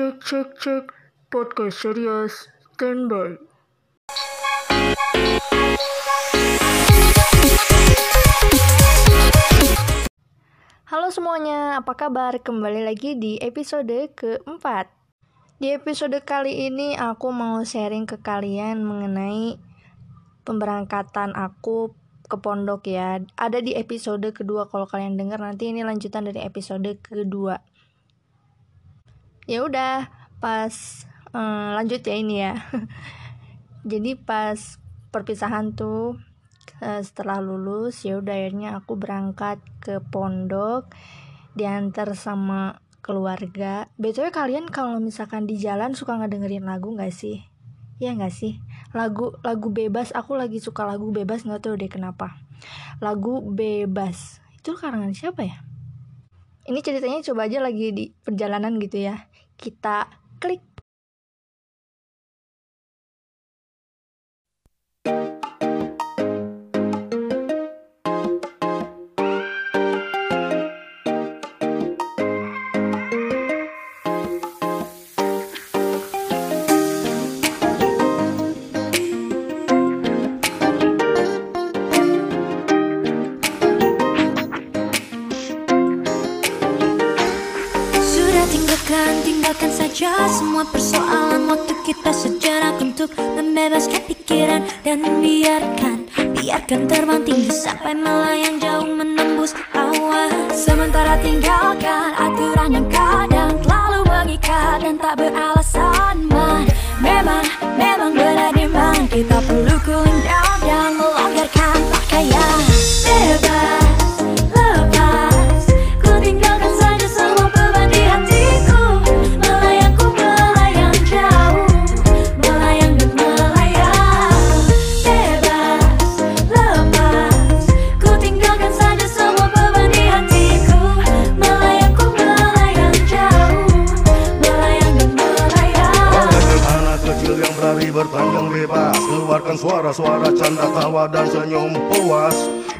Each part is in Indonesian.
Cek cek cek podcast serius standby. Halo semuanya, apa kabar? Kembali lagi di episode keempat. Di episode kali ini aku mau sharing ke kalian mengenai pemberangkatan aku ke pondok ya. Ada di episode kedua kalau kalian dengar nanti ini lanjutan dari episode kedua. Ya udah, pas eh, lanjut ya ini ya. Jadi pas perpisahan tuh eh, setelah lulus ya udah akhirnya aku berangkat ke pondok diantar sama keluarga. BTW kalian kalau misalkan di jalan suka ngedengerin lagu nggak sih? Iya nggak sih? Lagu lagu bebas, aku lagi suka lagu bebas nggak tahu deh kenapa. Lagu bebas itu karangan siapa ya? Ini ceritanya coba aja lagi di perjalanan gitu ya. Kita klik tinggalkan, tinggalkan saja semua persoalan. Waktu kita sejenak untuk membebaskan pikiran Dan biarkan, biarkan terbang tinggi Sampai melayang jauh menembus awan. Sementara tinggalkan aturan yang kadang Terlalu mengikat dan tak beralasan Man, memang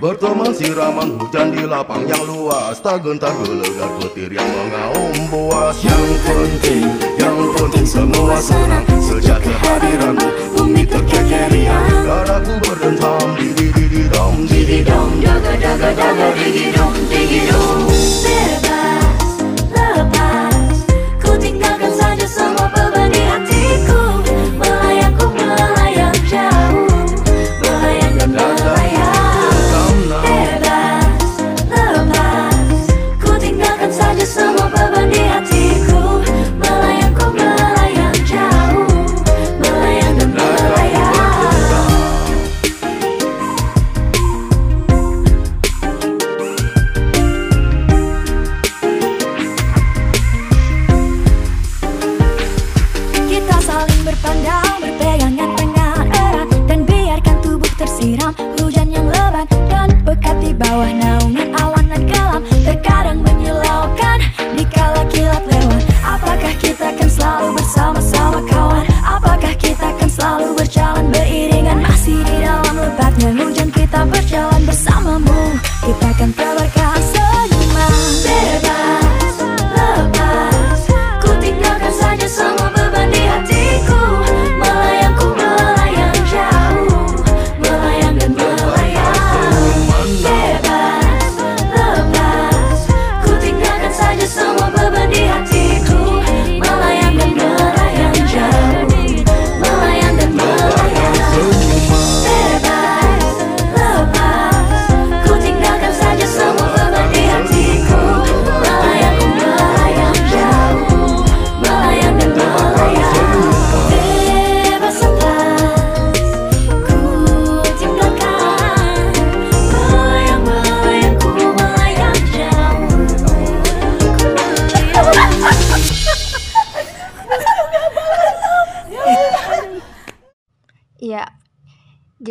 Berteman siraman hujan di lapang yang luas. Tak gentar gelegar petir yang mengaum buas. Yang penting, yang penting semua senang. Sejak kehadiranmu bumi terkekerian Daraku berdentam di di di di dom di di dom Jaga jaga jaga digi saling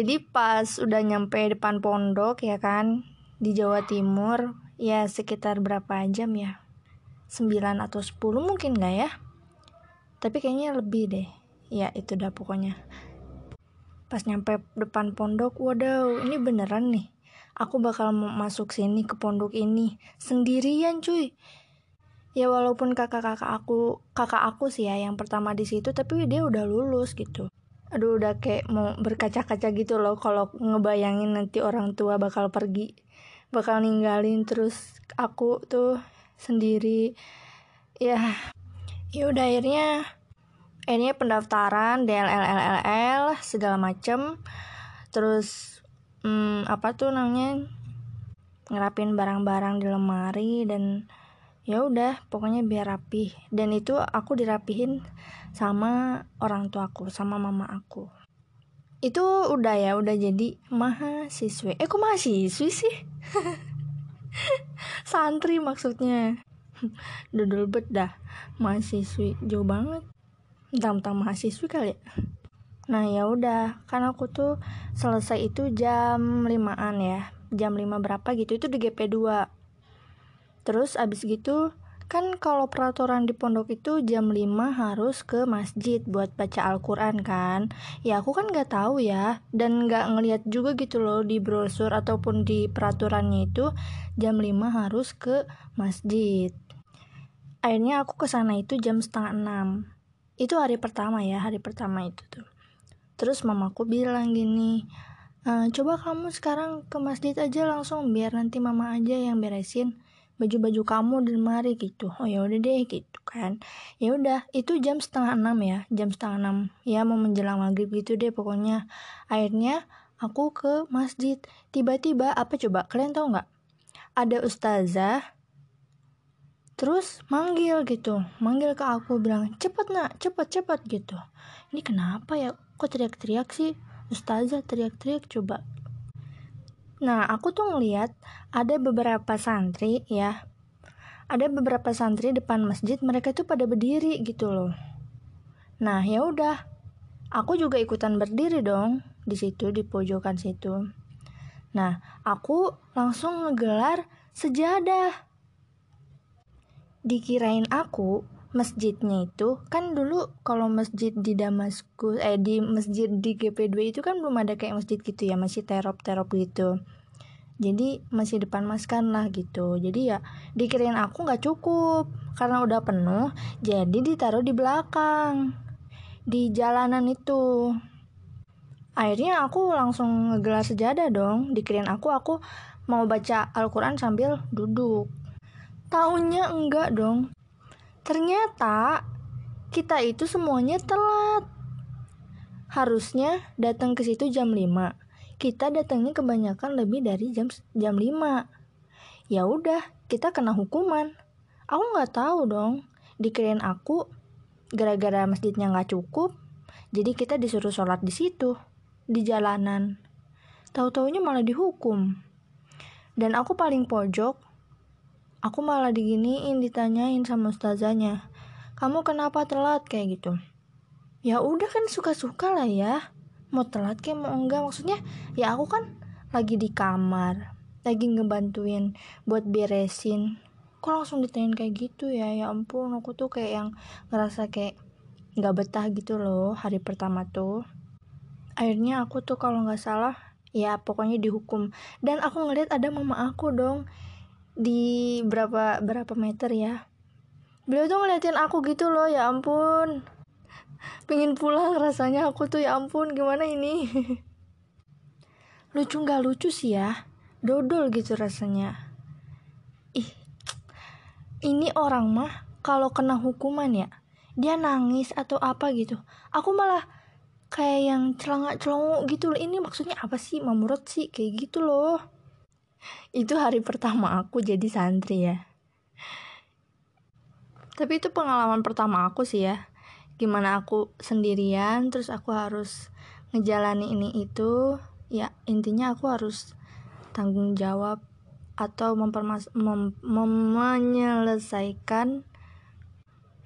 Jadi pas udah nyampe depan pondok ya kan di Jawa Timur ya sekitar berapa jam ya? 9 atau 10 mungkin nggak ya? Tapi kayaknya lebih deh. Ya itu dah pokoknya. Pas nyampe depan pondok, waduh ini beneran nih. Aku bakal masuk sini ke pondok ini sendirian cuy. ya walaupun kakak-kakak aku kakak aku sih ya yang pertama di situ tapi dia udah lulus gitu aduh udah kayak mau berkaca-kaca gitu loh kalau ngebayangin nanti orang tua bakal pergi bakal ninggalin terus aku tuh sendiri. Ya ya udah akhirnya akhirnya pendaftaran DLLLL segala macem. Terus hmm, apa tuh namanya ngerapin barang-barang di lemari dan ya udah pokoknya biar rapi dan itu aku dirapihin sama orang tuaku sama mama aku. Itu udah ya udah jadi mahasiswi. Eh kok mahasiswi sih? Santri maksudnya. Dodol bet dah. Mahasiswi jauh banget. Tentang mahasiswi kali ya. Nah ya udah. Kan aku tuh selesai itu jam limaan ya. Jam 5 berapa gitu. Itu di GP2 terus abis gitu kan kalau peraturan di pondok itu jam 5 harus ke masjid buat baca Al-Quran kan? Ya aku kan nggak tahu ya. Dan nggak ngeliat juga gitu loh di brosur ataupun di peraturannya itu jam 5 harus ke masjid. Akhirnya aku ke sana itu jam setengah enam. Itu hari pertama ya hari pertama itu tuh. Terus mamaku bilang gini e, coba kamu sekarang ke masjid aja langsung biar nanti mama aja yang beresin baju-baju kamu di lemari gitu. Oh ya udah deh gitu kan. Ya udah itu jam setengah enam ya jam setengah enam. Ya mau menjelang maghrib gitu deh pokoknya. Akhirnya aku ke masjid. Tiba-tiba apa coba kalian tahu nggak? Ada ustazah terus manggil gitu. Manggil ke aku bilang cepet nak cepet cepet gitu. Ini kenapa ya? Kok teriak-teriak sih? Ustazah teriak-teriak coba nah aku tuh ngeliat ada beberapa santri ya ada beberapa santri depan masjid mereka tuh pada berdiri gitu loh. Nah ya udah aku juga ikutan berdiri dong di situ di pojokan situ. Nah aku langsung ngegelar sejadah. Dikirain aku masjidnya itu kan dulu kalau masjid di Damaskus eh di masjid di GP2 itu kan belum ada kayak masjid gitu ya masih terop-terop gitu. Jadi masih depan maskan lah gitu. Jadi ya dikirain aku nggak cukup karena udah penuh jadi ditaruh di belakang di jalanan itu. Akhirnya aku langsung ngegelar sejadah dong. Dikirain aku aku mau baca Al-Quran sambil duduk. Taunya enggak dong. Ternyata kita itu semuanya telat. Harusnya datang ke situ jam 5. Kita datangnya kebanyakan lebih dari jam jam 5. Ya udah, kita kena hukuman. Aku nggak tahu dong. Dikirain aku gara-gara masjidnya nggak cukup, jadi kita disuruh sholat di situ, di jalanan. Tahu-taunya malah dihukum. Dan aku paling pojok, aku malah diginiin ditanyain sama ustazanya kamu kenapa telat? Kayak gitu. Ya udah kan suka-suka lah ya. Mau telat kayak mau enggak? Maksudnya ya aku kan lagi di kamar lagi ngebantuin buat beresin. Kok langsung ditanyain kayak gitu ya? Ya ampun aku tuh kayak yang ngerasa kayak nggak betah gitu loh hari pertama tuh. Akhirnya aku tuh kalau nggak salah ya pokoknya dihukum. Dan aku ngeliat ada mama aku dong di berapa berapa meter ya. Beliau tuh ngeliatin aku gitu loh ya ampun. Pengen pulang rasanya aku tuh ya ampun gimana ini? Lucu nggak lucu sih ya? Dodol gitu rasanya. Ih ini orang mah kalau kena hukuman ya dia nangis atau apa gitu. Aku malah kayak yang celangak celongo gitu loh. Ini maksudnya apa sih? Mamurot sih kayak gitu loh itu hari pertama aku jadi santri ya. Tapi itu pengalaman pertama aku sih ya. Gimana aku sendirian terus aku harus ngejalani ini itu ya intinya aku harus tanggung jawab atau mempermas mem mem menyelesaikan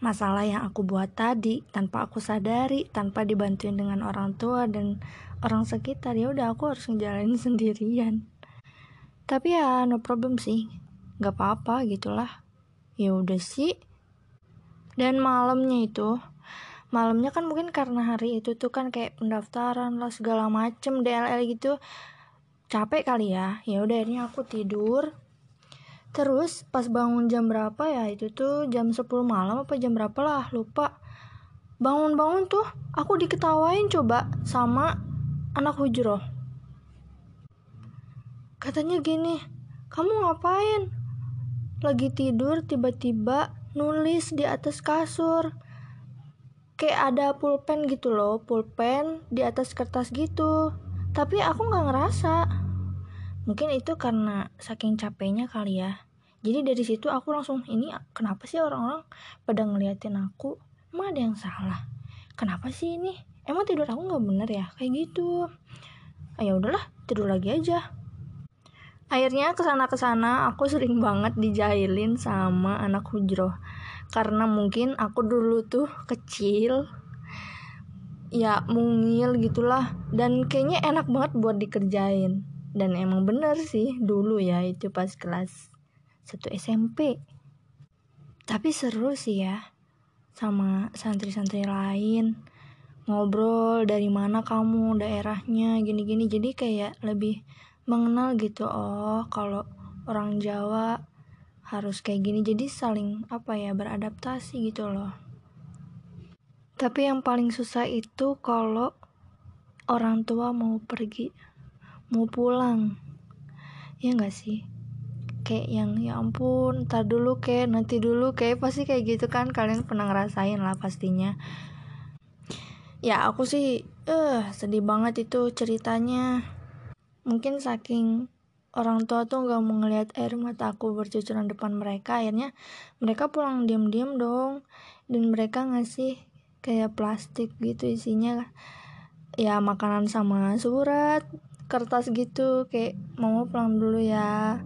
masalah yang aku buat tadi tanpa aku sadari tanpa dibantuin dengan orang tua dan orang sekitar. Ya udah aku harus ngejalanin sendirian tapi ya no problem sih. Nggak apa-apa gitulah. Ya udah sih. Dan malamnya itu malamnya kan mungkin karena hari itu tuh kan kayak pendaftaran lah segala macem DLL gitu. Capek kali ya. Ya udah akhirnya aku tidur. Terus pas bangun jam berapa ya? Itu tuh jam 10 malam apa jam berapa lah? Lupa. Bangun-bangun tuh aku diketawain coba sama anak hujroh katanya gini kamu ngapain? Lagi tidur tiba-tiba nulis di atas kasur. Kayak ada pulpen gitu loh pulpen di atas kertas gitu. Tapi aku nggak ngerasa. Mungkin itu karena saking capeknya kali ya. Jadi dari situ aku langsung ini kenapa sih orang-orang pada ngeliatin aku? Emang ada yang salah? Kenapa sih ini? Emang tidur aku nggak bener ya? Kayak gitu. Ah, ya udahlah tidur lagi aja akhirnya ke sana ke sana aku sering banget dijahilin sama anak hujroh. Karena mungkin aku dulu tuh kecil ya mungil gitulah dan kayaknya enak banget buat dikerjain. Dan emang bener sih dulu ya itu pas kelas 1 SMP tapi seru sih ya sama santri-santri lain ngobrol dari mana kamu daerahnya gini-gini. Jadi kayak lebih mengenal gitu oh kalau orang Jawa harus kayak gini. Jadi saling apa ya beradaptasi gitu loh. Tapi yang paling susah itu kalau orang tua mau pergi mau pulang. Ya nggak sih? Kayak yang ya ampun ntar dulu kayak nanti dulu kayak pasti kayak gitu kan kalian pernah ngerasain lah pastinya. Ya aku sih eh uh, sedih banget itu ceritanya mungkin saking orang tua tuh nggak mau ngeliat air mata aku bercucuran depan mereka akhirnya mereka pulang diam-diam dong. Dan mereka ngasih kayak plastik gitu isinya ya makanan sama surat kertas gitu kayak mau pulang dulu ya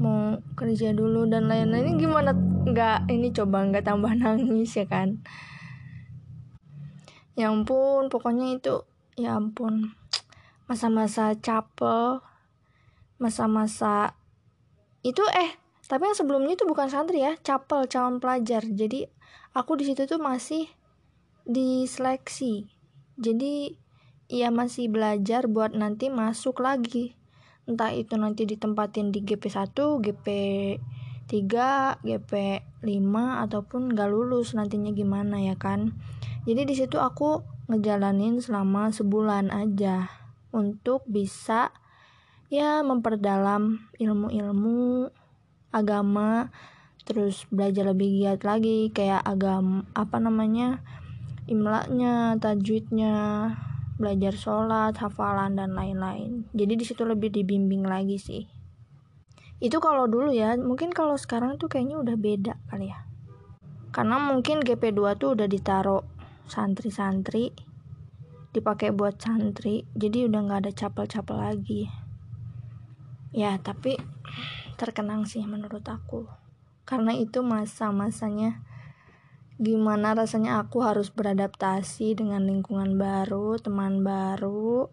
mau kerja dulu dan lain-lain gimana? Nggak ini coba nggak tambah nangis ya kan? Ya ampun pokoknya itu ya ampun masa-masa capel masa-masa itu eh tapi yang sebelumnya itu bukan santri ya capel calon pelajar. Jadi aku di situ tuh masih diseleksi. Jadi ia masih belajar buat nanti masuk lagi. Entah itu nanti ditempatin di GP1, GP3, GP5 ataupun gak lulus nantinya gimana ya kan. Jadi di situ aku ngejalanin selama sebulan aja untuk bisa ya memperdalam ilmu-ilmu agama terus belajar lebih giat lagi kayak agama apa namanya imlaknya tajwidnya belajar sholat, hafalan dan lain-lain. Jadi di situ lebih dibimbing lagi sih. Itu kalau dulu ya, mungkin kalau sekarang tuh kayaknya udah beda kali ya. Karena mungkin GP2 tuh udah ditaruh santri-santri, dipakai buat santri, jadi udah nggak ada capel-capel lagi. Ya, tapi terkenang sih menurut aku. Karena itu masa-masanya gimana rasanya aku harus beradaptasi dengan lingkungan baru, teman baru,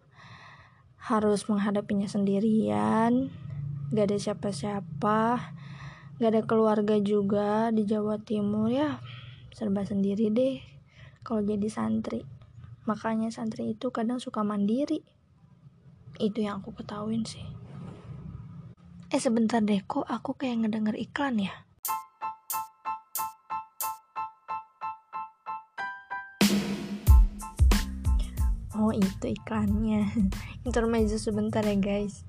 harus menghadapinya sendirian, gak ada siapa-siapa, gak ada keluarga juga di Jawa Timur ya, serba sendiri deh kalau jadi santri. Makanya santri itu kadang suka mandiri. Itu yang aku ketahuin sih. Eh sebentar deh, kok aku kayak ngedenger iklan ya? oh itu iklannya intermezzo sebentar ya guys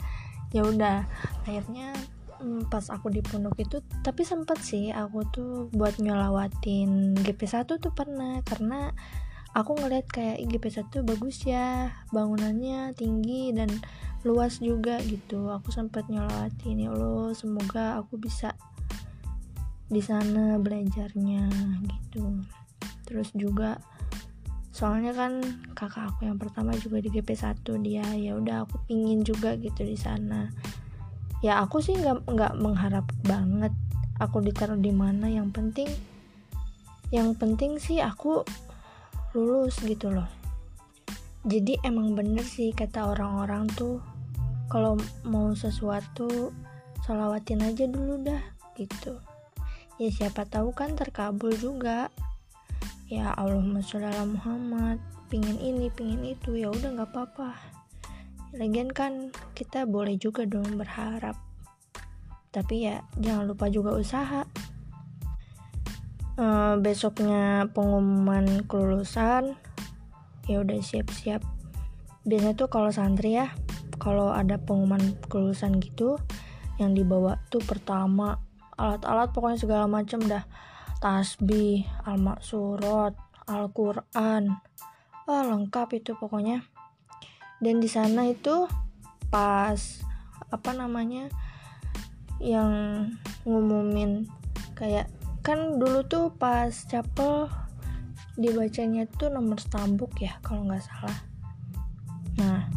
ya udah akhirnya hmm, pas aku di pondok itu tapi sempet sih aku tuh buat nyolawatin GP1 tuh pernah karena aku ngeliat kayak GP1 bagus ya bangunannya tinggi dan luas juga gitu. Aku sempat nyolawatin ya Allah semoga aku bisa di sana belajarnya gitu. Terus juga soalnya kan kakak aku yang pertama juga di GP1 dia ya udah aku pingin juga gitu di sana. Ya aku sih nggak nggak mengharap banget aku ditaruh di mana. Yang penting yang penting sih aku lulus gitu loh. Jadi emang bener sih kata orang-orang tuh kalau mau sesuatu solawatin aja dulu dah gitu. Ya siapa tahu kan terkabul juga. Ya Allahumma sholli ala Muhammad pingin ini pingin itu ya udah nggak apa-apa. Lagian kan kita boleh juga dong berharap. Tapi ya jangan lupa juga usaha uh, besoknya pengumuman kelulusan ya udah siap-siap. Biasanya tuh kalau santri ya kalau ada pengumuman kelulusan gitu yang dibawa tuh pertama alat-alat pokoknya segala macam dah. Tasbih, al-maksurat, Al-Quran. Wah lengkap itu pokoknya. Dan di sana itu pas apa namanya yang ngumumin kayak kan dulu tuh pas capel dibacanya tuh nomor stambuk ya kalau nggak salah. Nah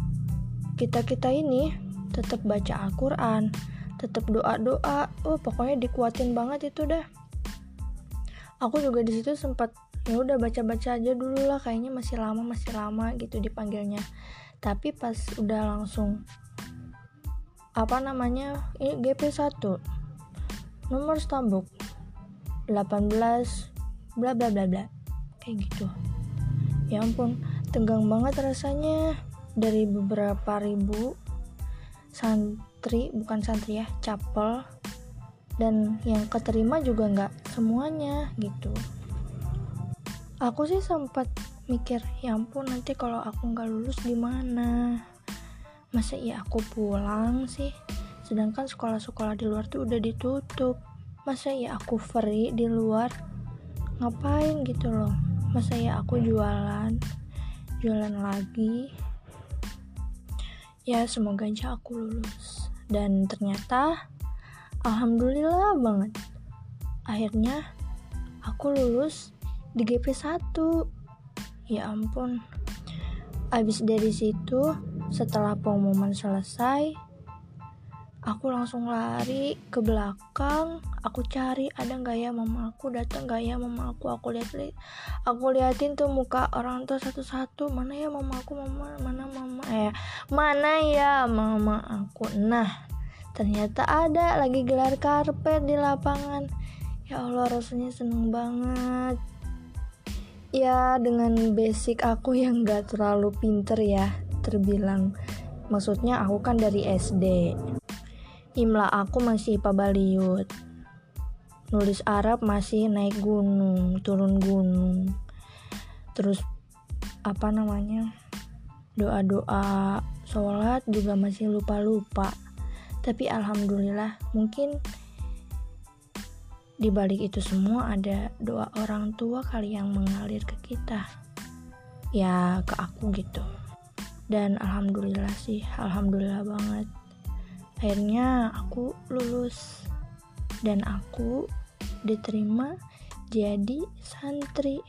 kita kita ini tetap baca Al-Quran tetap doa doa oh pokoknya dikuatin banget itu dah. Aku juga di situ sempat ya udah baca baca aja dulu lah kayaknya masih lama masih lama gitu dipanggilnya. Tapi pas udah langsung apa namanya ini GP 1 nomor stambuk 18 bla bla bla bla. Kayak gitu. Ya ampun tegang banget rasanya. Dari beberapa ribu santri bukan santri ya capel dan yang keterima juga nggak semuanya gitu. Aku sih sempat mikir ya ampun nanti kalau aku nggak lulus gimana? Masa iya aku pulang sih? Sedangkan sekolah-sekolah di luar tuh udah ditutup masa ya aku free di luar? Ngapain gitu loh? Masa ya aku jualan? Jualan lagi? Ya semoga aja aku lulus. Dan ternyata alhamdulillah banget. Akhirnya aku lulus di GP 1 ya ampun. Abis dari situ setelah pengumuman selesai aku langsung lari ke belakang aku cari ada nggak ya mama aku datang nggak ya mama aku. Aku lihat li aku liatin tuh muka orang tua satu-satu mana ya mama aku? Mama mana mama? Eh mana ya mama aku? Nah ternyata ada lagi gelar karpet di lapangan. Ya Allah rasanya seneng banget. Ya dengan basic aku yang gak terlalu pinter ya terbilang. Maksudnya aku kan dari SD imla aku masih pabaliut nulis Arab masih naik gunung turun gunung. Terus apa namanya doa-doa sholat juga masih lupa-lupa. Tapi alhamdulillah mungkin di balik itu semua ada doa orang tua kali yang mengalir ke kita. Ya ke aku gitu. Dan alhamdulillah sih alhamdulillah banget akhirnya aku lulus dan aku diterima jadi santri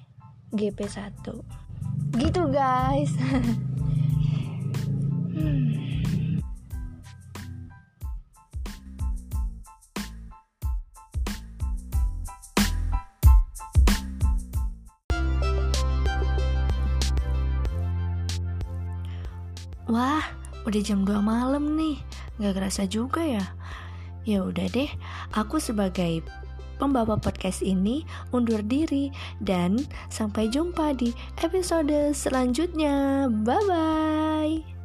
GP1 gitu guys hmm. Wah, udah jam 2 malam nih. Gak kerasa juga ya. Ya udah deh, aku sebagai pembawa podcast ini undur diri dan sampai jumpa di episode selanjutnya. Bye bye.